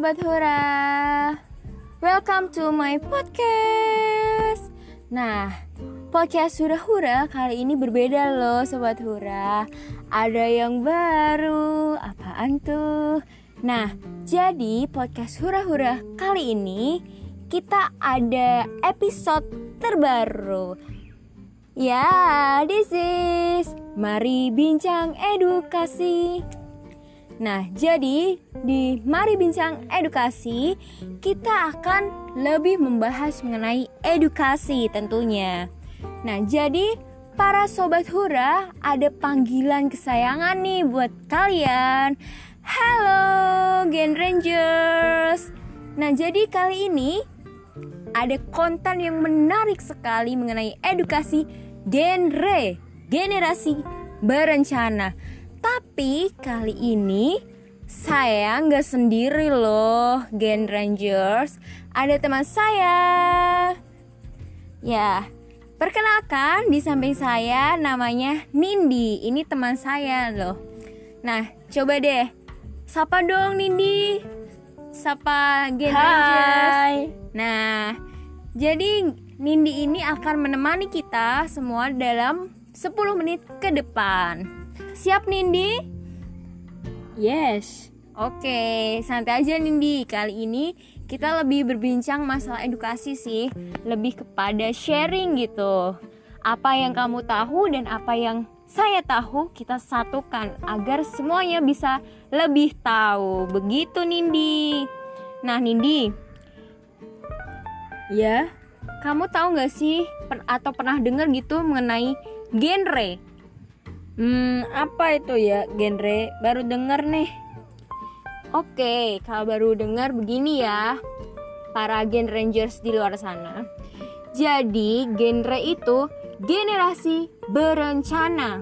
Sobat Hura Welcome to my podcast. Nah, podcast Hura-Hura kali ini berbeda loh Sobat Hura. Ada yang baru, apaan tuh? Nah, jadi podcast Hura-Hura kali ini Kita ada episode terbaru. Ya, this is Mari Bincang Edukasi Nah, jadi di Mari Bincang Edukasi, kita akan lebih membahas mengenai edukasi tentunya. Nah, jadi para sobat Hura, ada panggilan kesayangan nih buat kalian. Halo, Gen Rangers. Nah, jadi kali ini ada konten yang menarik sekali mengenai edukasi genre, generasi berencana. Tapi kali ini saya nggak sendiri loh, Gen Rangers. Ada teman saya. Ya, perkenalkan di samping saya namanya Nindi. Ini teman saya loh. Nah, coba deh, sapa dong Nindi. Sapa Gen Rangers. Hai. Nah, jadi Nindi ini akan menemani kita semua dalam 10 menit ke depan. Siap Nindi? Yes. Oke, santai aja Nindi. Kali ini kita lebih berbincang masalah edukasi sih, lebih kepada sharing gitu. Apa yang kamu tahu dan apa yang saya tahu kita satukan agar semuanya bisa lebih tahu. Begitu Nindi. Nah Nindi, Ya. kamu tahu nggak sih per- atau pernah dengar gitu mengenai genre? Hmm, apa itu ya genre? Baru denger nih. Oke, kalau baru dengar begini ya, para Gen Rangers di luar sana. Jadi, genre itu generasi berencana.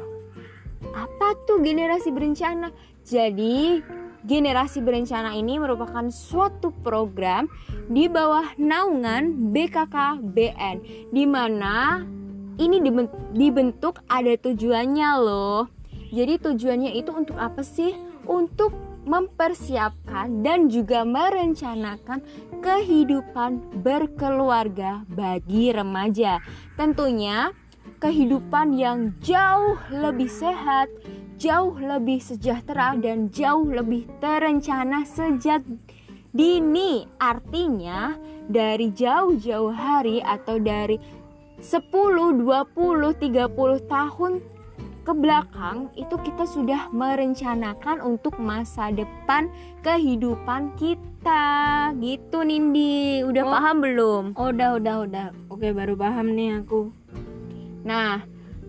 Apa tuh generasi berencana? Jadi, generasi berencana ini merupakan suatu program di bawah naungan BKKBN di mana ini diben- dibentuk ada tujuannya loh. Jadi tujuannya itu untuk apa sih? Untuk mempersiapkan dan juga merencanakan kehidupan berkeluarga bagi remaja. Tentunya kehidupan yang jauh lebih sehat, jauh lebih sejahtera dan jauh lebih terencana sejak dini. Artinya dari jauh-jauh hari atau dari 10, 20, 30 tahun ke belakang itu kita sudah merencanakan untuk masa depan kehidupan kita. Gitu Nindi. Udah Oh. paham belum? Oh, udah, udah, udah. Oke, baru paham nih aku. Nah,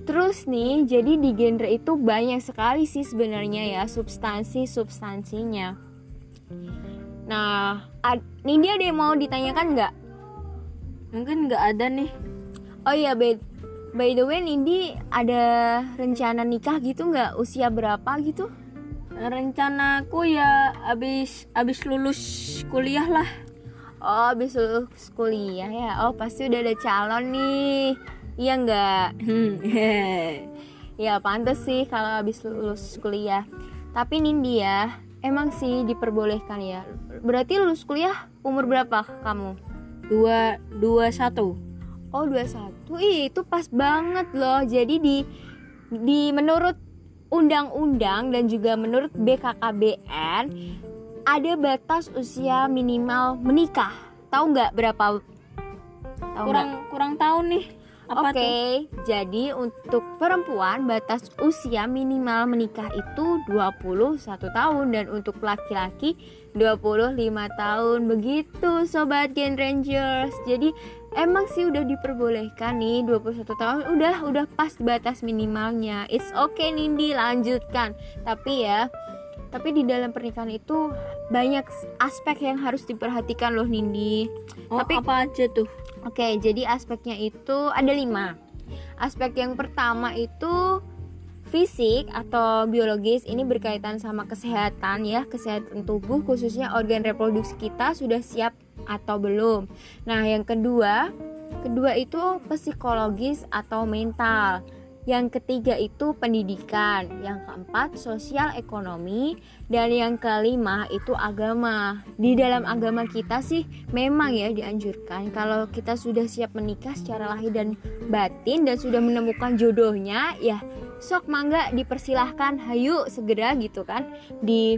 terus nih, jadi di genre itu banyak sekali sih sebenarnya ya substansi-substansinya. Nah, ad, Nindi ada yang mau ditanyakan nggak? Mungkin nggak ada nih. Oh iya, by, by the way, Nindi ada rencana nikah gitu nggak? Usia berapa gitu? Rencanaku ya abis abis lulus kuliah lah. Oh, habis lulus kuliah ya. Oh, pasti udah ada calon nih. Iya nggak? Hmm. Ya pantas sih kalau habis lulus kuliah. Tapi Nindi ya, emang sih diperbolehkan ya. Berarti lulus kuliah umur berapa kamu? dua dua satu. Oh 21. Ih, itu pas banget loh. Jadi di di menurut undang-undang dan juga menurut BKKBN ada batas usia minimal menikah. Tahu nggak berapa? Tahu? Kurang kurang tahu nih. Oke, tuh? jadi untuk perempuan batas usia minimal menikah itu 21 tahun dan untuk laki-laki 25 tahun. Begitu sobat Gen Rangers. Jadi emang sih udah diperbolehkan nih 21 tahun udah udah pas batas minimalnya. It's okay Nindi lanjutkan. Tapi ya tapi di dalam pernikahan itu banyak aspek yang harus diperhatikan loh Nindi. Oh, Tapi apa aja tuh? Oke, jadi aspeknya itu ada lima. Aspek yang pertama itu fisik atau biologis ini berkaitan sama kesehatan ya, kesehatan tubuh khususnya organ reproduksi kita sudah siap atau belum. Nah, yang kedua, kedua itu psikologis atau mental. Yang ketiga itu pendidikan, yang keempat sosial ekonomi, dan yang kelima itu agama. Di dalam agama kita sih memang ya dianjurkan kalau kita sudah siap menikah secara lahir dan batin dan sudah menemukan jodohnya, ya sok mangga dipersilahkan, hayu segera gitu kan, di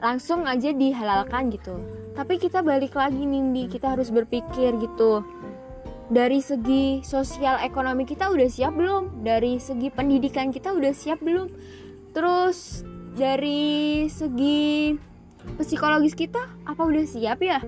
langsung aja dihalalkan gitu. Tapi kita balik lagi nih, kita harus berpikir gitu. Dari segi sosial ekonomi kita udah siap belum? Dari segi pendidikan kita udah siap belum? Terus dari segi psikologis kita apa udah siap ya?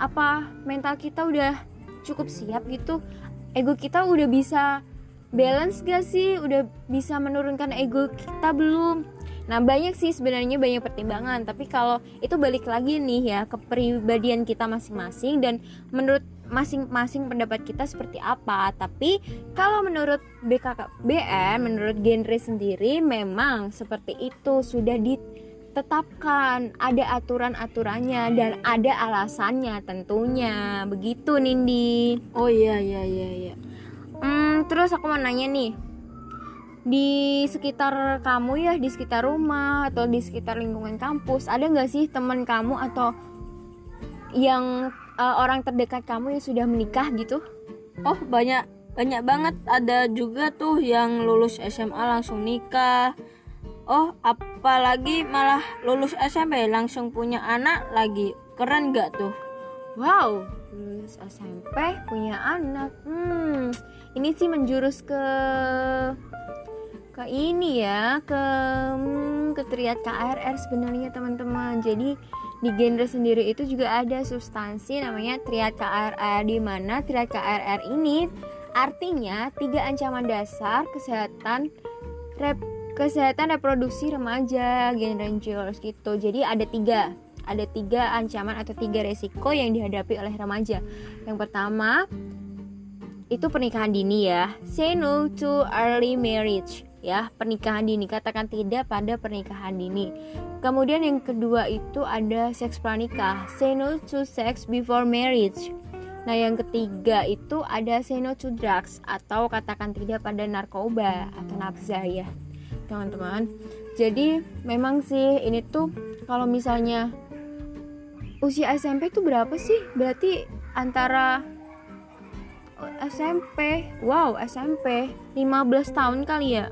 Apa mental kita udah cukup siap gitu? Ego kita udah bisa balance gak sih? Udah bisa menurunkan ego kita belum Nah banyak sih sebenarnya banyak pertimbangan Tapi kalau itu balik lagi nih ya Kepribadian kita masing-masing Dan menurut masing-masing pendapat kita seperti apa. Tapi kalau menurut BKKBN menurut genre sendiri memang seperti itu sudah ditetapkan. Ada aturan-aturannya dan ada alasannya tentunya. Begitu Nindi. Oh iya iya iya iya. Hmm, terus aku mau nanya nih di sekitar kamu ya di sekitar rumah atau di sekitar lingkungan kampus ada nggak sih teman kamu atau yang uh, orang terdekat kamu yang sudah menikah gitu? Oh banyak banyak banget ada juga tuh yang lulus SMA langsung nikah. Oh apalagi malah lulus SMP langsung punya anak lagi keren gak tuh? Wow lulus SMP punya anak. Hmm ini sih menjurus ke ke ini ya ke hmm, ke triad KRR sebenarnya teman-teman. Jadi di genre sendiri itu juga ada substansi namanya triad KRR di mana triad KRR ini artinya tiga ancaman dasar kesehatan rep, kesehatan reproduksi remaja Gen Rangers gitu. Jadi ada tiga ada tiga ancaman atau tiga resiko yang dihadapi oleh remaja. Yang pertama itu pernikahan dini ya. Say no to early marriage ya pernikahan dini. Katakan tidak pada pernikahan dini. Kemudian yang kedua itu ada seks pranikah. Say no to sex before marriage. Nah yang ketiga itu ada say no to drugs atau katakan tidak pada narkoba atau nafsa ya. Teman-teman jadi memang sih ini tuh kalau misalnya usia SMP itu berapa sih? Berarti antara SMP wow SMP 15 tahun kali ya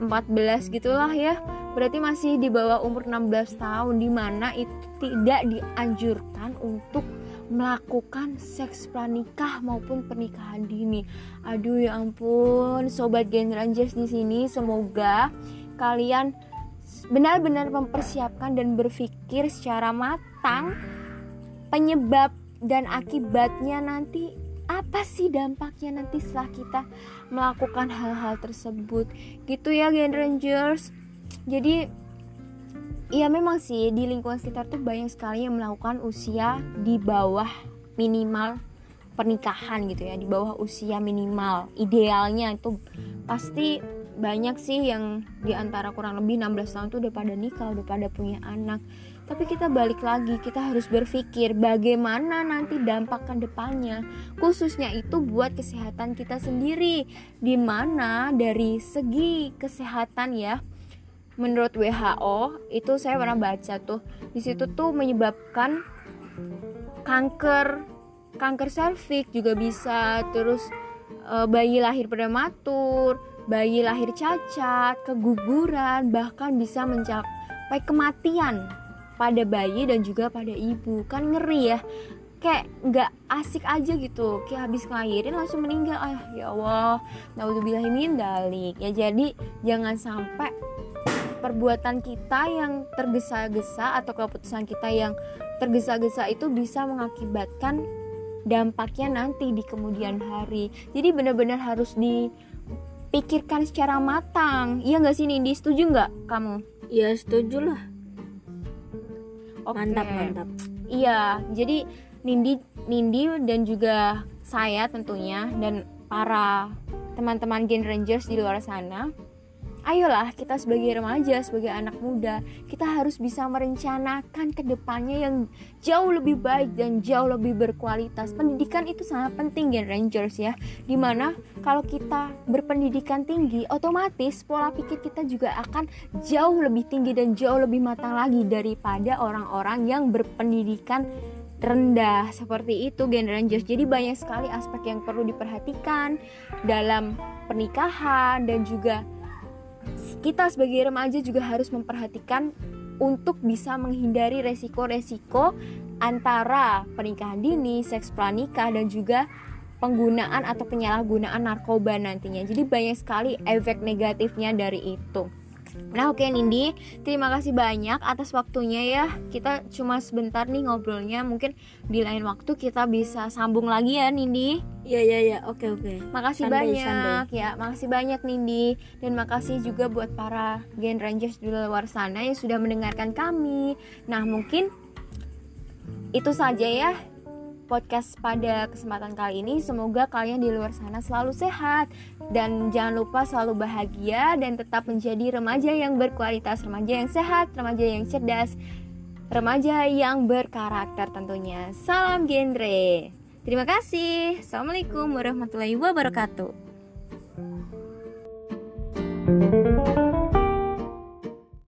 14 gitulah ya berarti masih di bawah umur 16 tahun di mana itu tidak dianjurkan untuk melakukan seks pranikah maupun pernikahan dini. Aduh ya ampun, sobat Gen Rangers di sini semoga kalian benar-benar mempersiapkan dan berpikir secara matang penyebab dan akibatnya nanti apa sih dampaknya nanti setelah kita melakukan hal-hal tersebut? Gitu ya Gen Rangers. Jadi ya memang sih di lingkungan sekitar tuh banyak sekali yang melakukan usia di bawah minimal pernikahan gitu ya di bawah usia minimal. Idealnya itu pasti banyak sih yang di antara kurang lebih 16 tahun tuh udah pada nikah udah pada punya anak tapi kita balik lagi kita harus berpikir bagaimana nanti dampak ke depannya. Khususnya itu buat kesehatan kita sendiri. Di mana dari segi kesehatan ya menurut WHO itu saya pernah baca tuh di situ tuh menyebabkan kanker kanker serviks juga bisa. Terus e, bayi lahir prematur bayi lahir cacat keguguran bahkan bisa mencapai kematian pada bayi dan juga pada ibu. Kan ngeri ya. Kayak nggak asik aja gitu. Kayak habis ngelahirin langsung meninggal. Ah ya Allah. Naudzubillahimin dalik. Ya jadi jangan sampai perbuatan kita yang tergesa-gesa atau keputusan kita yang tergesa-gesa itu bisa mengakibatkan dampaknya nanti di kemudian hari. Jadi benar-benar harus dipikirkan secara matang. Iya nggak sih Nindi? Setuju nggak kamu? Ya setuju lah Okay. Mantap, mantap. Iya, jadi Nindi Nindi dan juga saya tentunya dan para teman-teman Gen Rangers di luar sana ayolah kita sebagai remaja, sebagai anak muda, kita harus bisa merencanakan ke depannya yang jauh lebih baik dan jauh lebih berkualitas. Pendidikan itu sangat penting Gen Rangers ya. Di mana kalau kita berpendidikan tinggi, otomatis pola pikir kita juga akan jauh lebih tinggi dan jauh lebih matang lagi daripada orang-orang yang berpendidikan rendah seperti itu Gen Rangers. Jadi banyak sekali aspek yang perlu diperhatikan dalam pernikahan dan juga kita sebagai remaja juga harus memperhatikan untuk bisa menghindari resiko-resiko antara pernikahan dini, seks pranikah dan juga penggunaan atau penyalahgunaan narkoba nantinya. Jadi banyak sekali efek negatifnya dari itu. Nah oke okay, Nindi, terima kasih banyak atas waktunya ya. Kita cuma sebentar nih ngobrolnya. Mungkin di lain waktu kita bisa sambung lagi ya Nindi. Iya iya iya. Oke oke. Makasih Sunday, banyak. Sunday. ya Makasih banyak Nindi. Dan makasih juga buat para Gen Rangers di luar sana yang sudah mendengarkan kami. Nah mungkin itu saja ya podcast pada kesempatan kali ini. Semoga kalian di luar sana selalu sehat dan jangan lupa selalu bahagia dan tetap menjadi remaja yang berkualitas, remaja yang sehat, remaja yang cerdas, remaja yang berkarakter tentunya. Salam genre. Terima kasih. Assalamualaikum warahmatullahi wabarakatuh. thank you